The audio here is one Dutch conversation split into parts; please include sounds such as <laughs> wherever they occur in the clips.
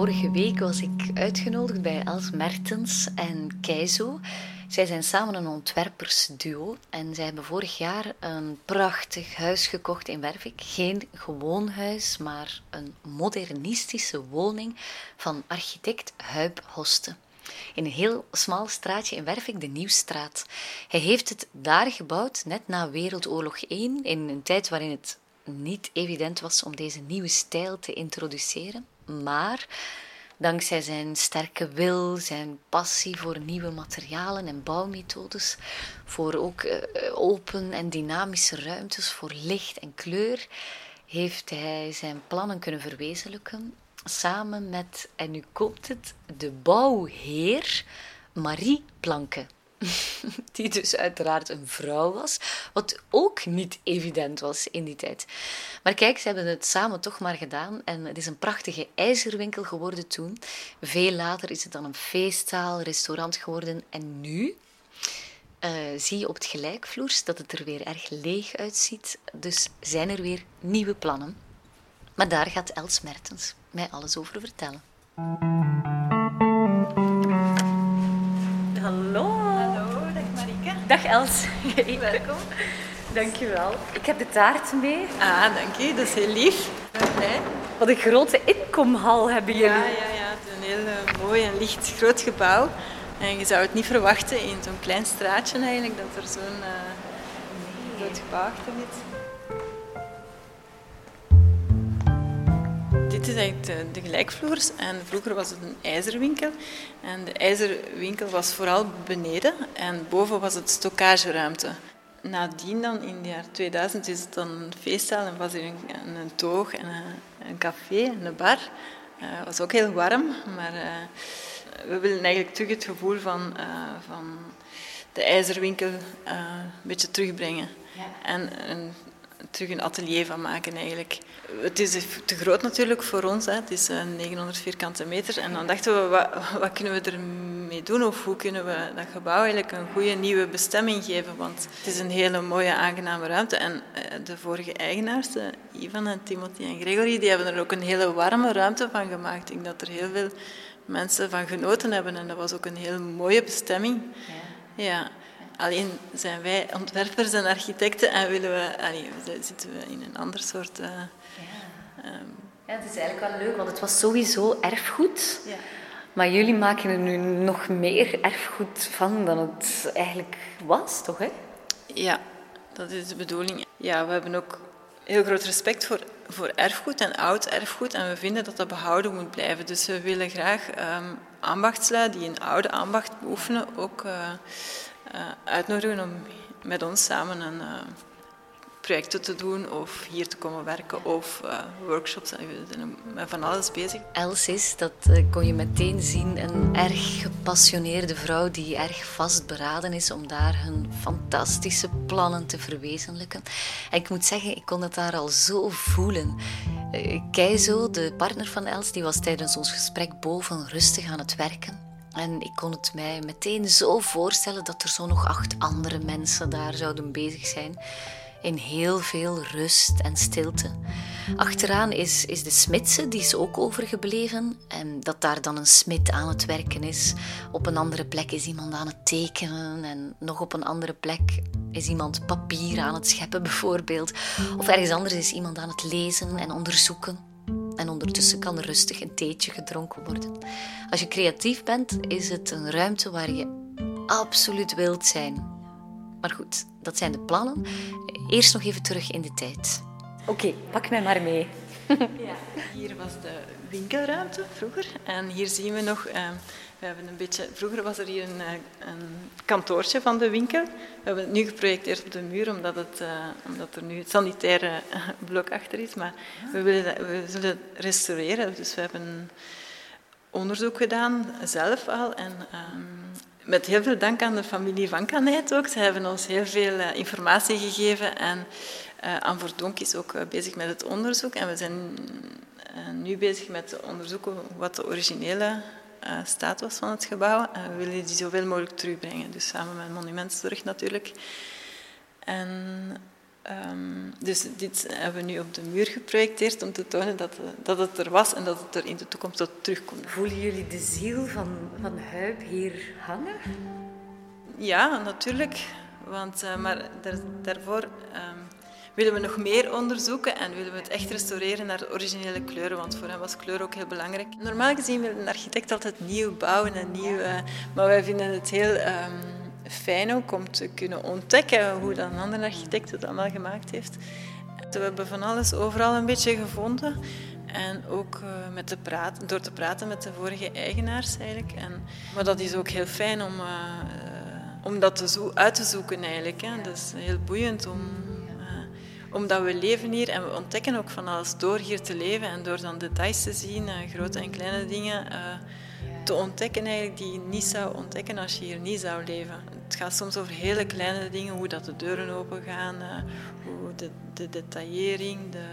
vorige week was ik uitgenodigd bij Els Mertens en Keizo. Zij zijn samen een ontwerpersduo en zij hebben vorig jaar een prachtig huis gekocht in Wervik. Geen gewoon huis, maar een modernistische woning van architect Huib Hoste. In een heel smal straatje in Wervik, de Nieuwstraat. Hij heeft het daar gebouwd, net na Wereldoorlog I, in een tijd waarin het niet evident was om deze nieuwe stijl te introduceren. Maar dankzij zijn sterke wil, zijn passie voor nieuwe materialen en bouwmethodes, voor ook eh, open en dynamische ruimtes, voor licht en kleur, heeft hij zijn plannen kunnen verwezenlijken samen met, en nu komt het, de bouwheer Marie Planke. <laughs> Die dus uiteraard een vrouw was, wat ook niet evident was in die tijd. Maar kijk, ze hebben het samen toch maar gedaan en het is een prachtige ijzerwinkel geworden toen. Veel later is het dan een feestzaal, restaurant geworden en nu uh, zie je op het gelijkvloers dat het er weer erg leeg uitziet. Dus zijn er weer nieuwe plannen. Maar daar gaat Els Mertens mij alles over vertellen. Hallo. Dag Els. Welkom. Dankjewel. Ik heb de taart mee. Ah, dank je. Dat is heel lief. Ik ben blij. Wat een grote inkomhal hebben jullie. Ja, ja, ja. Het is een heel uh, mooi en licht groot gebouw. En je zou het niet verwachten in zo'n klein straatje eigenlijk, dat er zo'n uh, groot gebouw achter zit. Dit is eigenlijk de, de, gelijkvloers en vroeger was het een ijzerwinkel. En de ijzerwinkel was vooral beneden en boven was het stockageruimte. Nadien dan, in het jaar 2000, is het dan een feestzaal en was er een, een toog en een, een, café en een bar. Het uh, was ook heel warm, maar uh, we willen eigenlijk terug het gevoel van, uh, van de ijzerwinkel een beetje terugbrengen. Ja. En terug een atelier van maken eigenlijk. Het is te groot natuurlijk voor ons, hè. het is 900 eh, vierkante meter. En dan dachten we, wat, <laughs> wat kunnen we ermee doen of hoe kunnen we dat gebouw eigenlijk een goede nieuwe bestemming geven? Want het is een hele mooie, aangename ruimte. En eh, de vorige eigenaars, Ivan en Timothy en Gregory, die hebben er ook een hele warme ruimte van gemaakt. Ik denk dat er heel veel mensen van genoten hebben en dat was ook een heel mooie bestemming. Ja. ja. Alleen zijn wij ontwerpers en architecten en willen we, allee, zitten we in een ander soort. Uh, ja. Um, ja, het is eigenlijk wel leuk, want het was sowieso erfgoed. Ja. Maar jullie maken er nu nog meer erfgoed van dan het eigenlijk was, toch? Hè? Ja, dat is de bedoeling. Ja, we hebben ook heel groot respect voor, voor erfgoed en oud erfgoed. En we vinden dat dat behouden moet blijven. Dus we willen graag um, ambachtslui die een oude ambacht beoefenen ook. Uh, uh, uitnodigen om met ons samen uh, projecten te doen of hier te komen werken of uh, workshops. We zijn met van alles bezig. Els is, dat kon je meteen zien, een erg gepassioneerde vrouw die erg vastberaden is om daar hun fantastische plannen te verwezenlijken. En ik moet zeggen, ik kon het daar al zo voelen. Keizo, de partner van Els, die was tijdens ons gesprek boven rustig aan het werken. En ik kon het mij meteen zo voorstellen dat er zo nog acht andere mensen daar zouden bezig zijn. In heel veel rust en stilte. Achteraan is, is de smidse, die is ook overgebleven. En dat daar dan een smid aan het werken is. Op een andere plek is iemand aan het tekenen. En nog op een andere plek is iemand papier aan het scheppen, <laughs> bijvoorbeeld. Of ergens anders is iemand aan het lezen en onderzoeken. En ondertussen kan er rustig een theetje gedronken worden. Als je creatief bent, is het een ruimte waar je absoluut wilt zijn. Maar goed, dat zijn de plannen. Eerst nog even terug in de tijd. Oké, pak mij maar mee. Ja, hier was de winkelruimte vroeger. En hier zien we nog... Uh, we hebben een beetje, vroeger was er hier een, eh, een, kantoortje van de winkel. We hebben het nu geprojecteerd op de muur, omdat, het, uh, omdat er nu het sanitaire blok achter is. Maar we, willen, we zullen restaureren. Dus we hebben onderzoek gedaan, zelf al. En um, met heel veel dank aan de familie van Kanijt ook. Ze hebben ons heel veel uh, informatie gegeven. En uh, Anne Verdonk is ook bezig met het onderzoek. En we zijn nu bezig met onderzoeken wat de originele staat was van het gebouw. En we willen die zoveel mogelijk terugbrengen. Dus samen met Monumentzorg natuurlijk. En Ehm, dus dit hebben we nu op de muur geprojecteerd om te tonen dat, dat het er was en dat het er in de toekomst tot terugkomt. Voelen jullie de ziel van, van Huip hier hangen? Ja, natuurlijk. Want, uh, maar daar, daarvoor um, willen we nog meer onderzoeken en willen we het echt restaureren naar de originele kleuren, want voor hem was kleur ook heel belangrijk. Normaal gezien wil een architect altijd nieuw bouwen en nieuw, uh, maar wij vinden het heel um, fijn ook om te kunnen ontdekken hoe dan een andere architect het allemaal gemaakt heeft. We hebben van alles overal een beetje gevonden. En ook uh, met te praten, door te praten met de vorige eigenaars eigenlijk. En, maar dat is ook heel fijn om, uh, om dat te zo uit te zoeken eigenlijk. Hè. Dat is heel boeiend om, uh, omdat we leven hier en we ontdekken ook van alles door hier te leven en door dan details te zien, grote en kleine dingen te ontdekken eigenlijk die je niet zou ontdekken als je hier niet zou leven. Het gaat soms over hele kleine dingen, hoe dat de deuren open gaan, hoe de, de detaillering, de,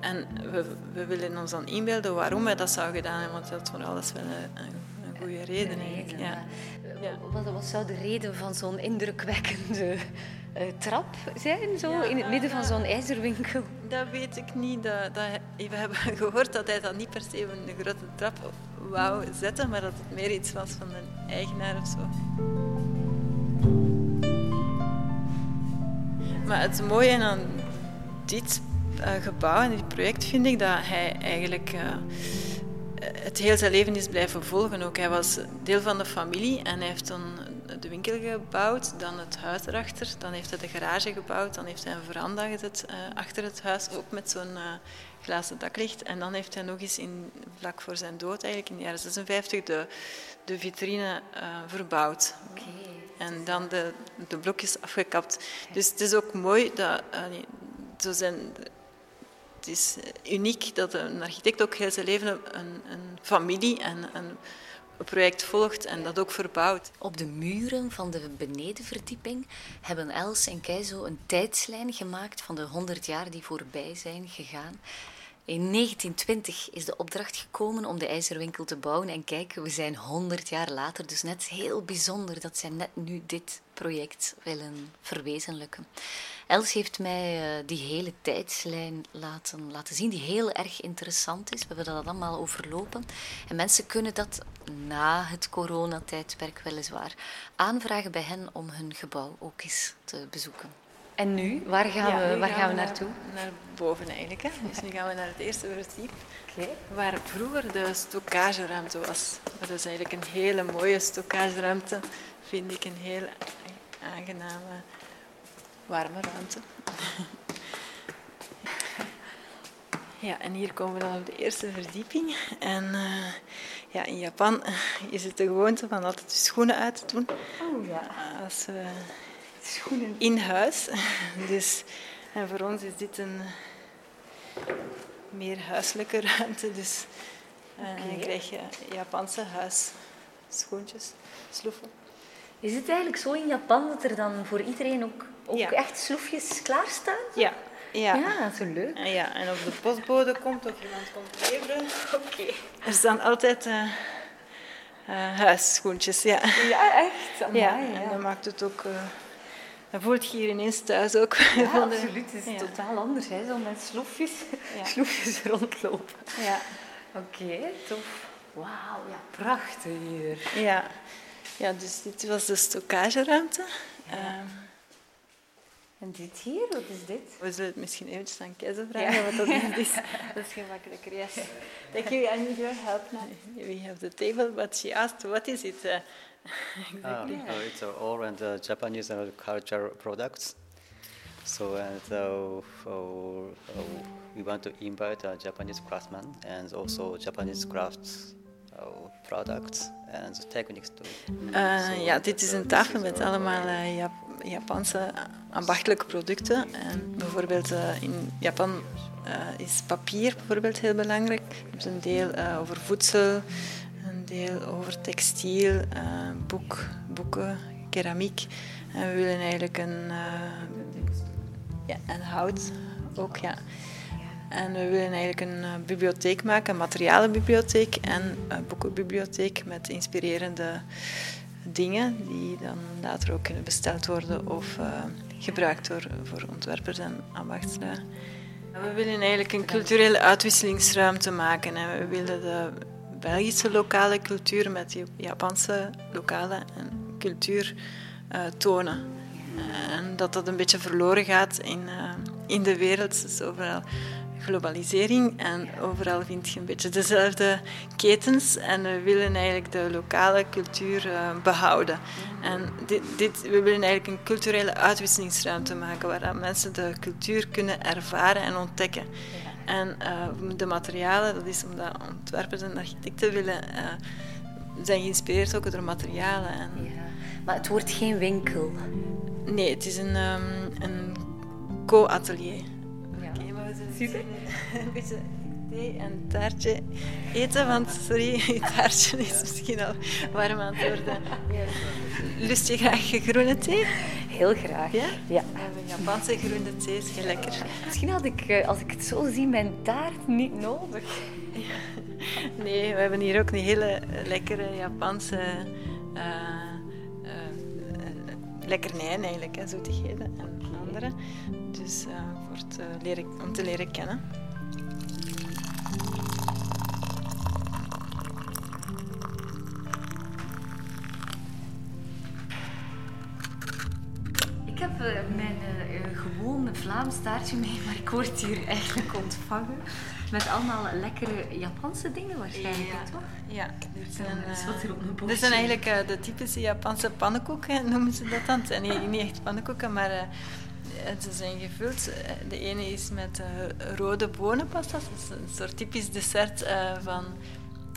en we, we, willen ons dan inbeelden waarom wij dat zouden gedaan hebben, want dat is voor alles wel een, een goede reden eigenlijk. Ja. Ja. Wat, wat, zou de reden van zo'n indrukwekkende uh, trap zijn, zo, in het midden van zo'n ijzerwinkel? Dat weet ik niet. Dat, dat, we hebben <laughs> gehoord dat hij dat niet per se een grote trap wou zetten, maar dat het meer iets was van de eigenaar of zo. Maar het mooie aan dit uh, gebouw en dit project vind ik dat hij eigenlijk uh, het heel zijn leven is blijven volgen. Ook hij was deel van de familie en hij heeft dan de winkel gebouwd, dan het huis erachter, dan heeft hij de garage gebouwd, dan heeft hij een veranda gezet uh, achter het huis, ook met zo'n glazen daklicht. En dan heeft hij nog eens in, vlak voor zijn dood, eigenlijk in de jaren 56, de, de vitrine verbouwd. Okay. En dan de, de blokjes afgekapt. Dus het is ook mooi dat zo zijn het is eh, uniek dat een architect ook heel zijn leven een, een familie en een project volgt en dat ook verbouwt. Op de muren van de benedenverdieping hebben Els en Keizo een tijdslijn gemaakt van de 100 jaar die voorbij zijn gegaan. In 1920 is de opdracht gekomen om de ijzerwinkel te bouwen. En kijk, we zijn 100 jaar later. Dus net heel bijzonder dat zij net nu dit project willen verwezenlijken. Els heeft mij uh, die hele tijdslijn laten, laten zien, die heel erg interessant is. We hebben dat allemaal overlopen. En mensen kunnen dat na het coronatijdperk weliswaar aanvragen bij hen om hun gebouw ook eens te bezoeken. En nu? Waar gaan, ja, we, waar gaan, gaan we naartoe? Naar, naar boven eigenlijk. Hè. Dus nu gaan we naar het eerste verdiep. Okay. Waar vroeger de stockageruimte was. Dat is eigenlijk een hele mooie stockageruimte. Vind ik een heel aangename, warme ruimte. <laughs> Ja, en hier komen we dan op de eerste verdieping. En uh, ja, in Japan is het de gewoonte van altijd de schoenen uit te doen. Oh ja. Als we schoenen in huis. <laughs> Dus, en voor ons is dit een meer huiselijke ruimte. Dus uh, okay. dan krijg je Japanse huisschoentjes, sloeven. Is het eigenlijk zo in Japan dat er dan voor iedereen ook, ook ja. echt sloefjes klaarstaan? Ja. Ja. ja, zo leuk. Ja, en of de postbode komt of iemand komt leveren. Oké. Okay. Er staan altijd uh, uh, huisschoentjes, ja. Ja, echt? Amai, ja, en dat maakt het ook... Uh, dat voelt je hier ineens thuis ook. <laughs> Ja, absoluut. Het is ja. totaal anders, hè? zo met sloefjes, ja. sloefjes rondlopen. Ja. Oké, okay, tof. Wauw, ja, prachtig hier. Ja. ja, dus dit was de stockageruimte. Ja. Um, en dit hier, wat is dit? We zullen het misschien eventjes aan Keizer vragen ja. wat dat is. <laughs> dat is gemakkelijker, yes. Thank you, I need your help now. We have the table, but she asked, what is it? Uh, exactly. Uh, oh, it's uh, all and uh, Japanese uh, culture products. So and uh, oh, oh, we want to invite a Japanese craftsman and also Japanese crafts products and techniques too. So ja, dit is een tafel met allemaal Jap Japanse ambachtelijke producten. En bijvoorbeeld in Japan is papier bijvoorbeeld heel belangrijk. Er is een deel over voedsel deel over textiel, uh, boek, boeken, keramiek. En we willen eigenlijk een, uh, ja, en hout ook, ja. En we willen eigenlijk een uh, bibliotheek maken, een materialenbibliotheek en een boekenbibliotheek met inspirerende dingen die dan later ook kunnen besteld worden of gebruikt door, voor ontwerpers en ambachtslui. We willen eigenlijk een culturele uitwisselingsruimte maken en we willen de Belgische lokale cultuur met de Japanse lokale cultuur uh, tonen. En dat dat een beetje verloren gaat in, uh, in de wereld. Dus overal globalisering en overal vind je een beetje dezelfde ketens en we willen eigenlijk de lokale cultuur uh, behouden. En dit, dit, we willen eigenlijk een culturele uitwisselingsruimte maken waar mensen de cultuur kunnen ervaren en ontdekken. En uh, de materialen, dat is omdat ontwerpers en architecten willen, uh, zijn geïnspireerd ook door materialen. En... Ja. Maar het wordt geen winkel. Nee, het is een, um, een co-atelier. Super. <laughs> Een beetje thee en taartje eten, want sorry, <laughs> je taartje is misschien al warm aan het worden. Lust je graag groene thee? Heel graag. Ja? Ja. We hebben Japanse groene thee, is heel lekker. Misschien had ik, eh, als ik het zo zie, mijn taart niet nodig. <laughs> Nee, we hebben hier ook een hele lekkere Japanse uh, uh, lekkernijen eigenlijk, hè, zoetigheden en andere. Dus voor leren, om te leren kennen. Vlaams taartje mee, maar ik word hier eigenlijk ontvangen met allemaal lekkere Japanse dingen waarschijnlijk, ja. toch? Ja, dit zijn, uh, dit zijn eigenlijk de typische Japanse pannenkoeken, noemen ze dat dan. Het zijn niet, niet echt pannenkoeken, maar ze zijn gevuld. De ene is met rode bonenpasta, dat is een soort typisch dessert van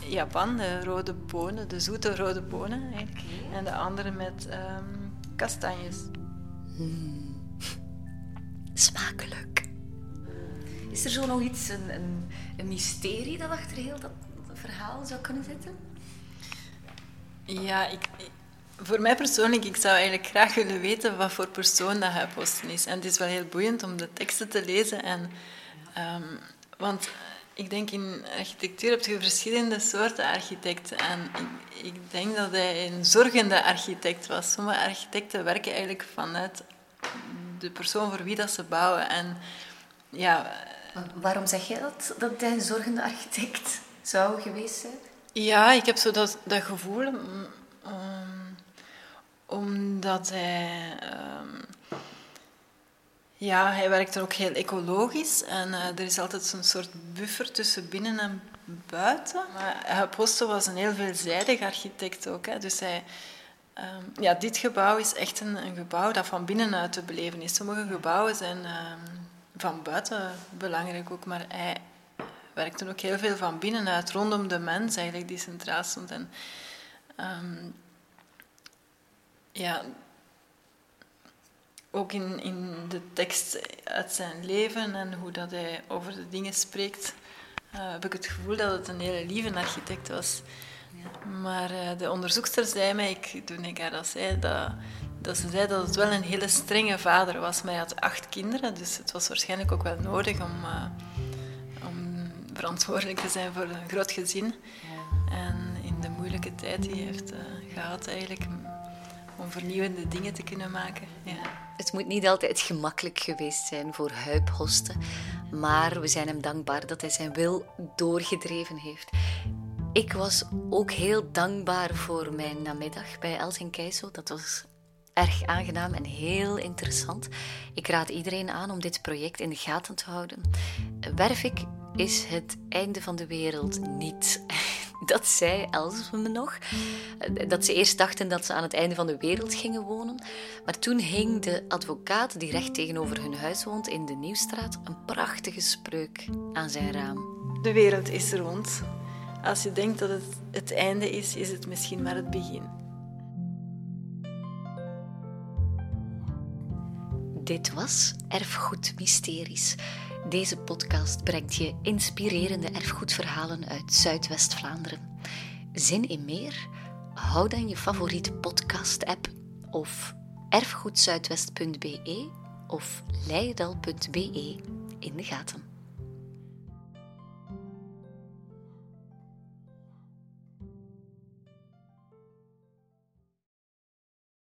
Japan, de rode bonen, de zoete rode bonen. Okay. En de andere met um, kastanjes. Hmm. Smakelijk. Is er zo nog iets, een, een, een, mysterie dat achter heel dat verhaal zou kunnen zitten? Ja, ik, voor mij persoonlijk, ik zou eigenlijk graag willen weten wat voor persoon dat hij posten is. En het is wel heel boeiend om de teksten te lezen. En, um, want ik denk in architectuur heb je verschillende soorten architecten. En ik, ik, denk dat hij een zorgende architect was. Sommige architecten werken eigenlijk vanuit de persoon voor wie dat ze bouwen. En, ja, Waarom zeg je dat, dat hij een zorgende architect zou geweest zijn? Ja, ik heb zo dat, dat gevoel. Um, omdat hij... Um, ja, hij werkt er ook heel ecologisch en uh, er is altijd een soort buffer tussen binnen en buiten. Maar Poste was een heel veelzijdig architect ook. Hè. Dus hij, um, ja, dit gebouw is echt een, een, gebouw dat van binnenuit te beleven is. Sommige gebouwen zijn um, van buiten belangrijk ook, maar hij werkte ook heel veel van binnenuit, rondom de mens eigenlijk, die centraal stond. En, um, ja, ook in, in de tekst uit zijn leven en hoe dat hij over de dingen spreekt, uh, heb ik het gevoel dat het een hele lieve architect was. Ja. Maar uh, de onderzoekster zei mij, ik, toen ik haar dat zei, dat, dat ze zei dat het wel een hele strenge vader was. Maar hij had acht kinderen, dus het was waarschijnlijk ook wel nodig om, uh, om verantwoordelijk te zijn voor een groot gezin. Ja. En in de moeilijke tijd die hij heeft gehad eigenlijk, om vernieuwende dingen te kunnen maken. Ja. Het moet niet altijd gemakkelijk geweest zijn voor Huip Hoste, maar we zijn hem dankbaar dat hij zijn wil doorgedreven heeft. Ik was ook heel dankbaar voor mijn namiddag bij Els en Keizo. Dat was erg aangenaam en heel interessant. Ik raad iedereen aan om dit project in de gaten te houden. Wervik is het einde van de wereld niet. <laughs> Dat zei Els me nog. Dat ze eerst dachten dat ze aan het einde van de wereld gingen wonen. Maar toen hing de advocaat die recht tegenover hun huis woont in de Nieuwstraat een prachtige spreuk aan zijn raam. De wereld is rond. Als je denkt dat het het einde is, is het misschien maar het begin. Dit was Erfgoed Mysteries. Deze podcast brengt je inspirerende erfgoedverhalen uit Zuidwest-Vlaanderen. Zin in meer? Hou dan je favoriete podcast-app of erfgoedzuidwest.be of leidal.be in de gaten.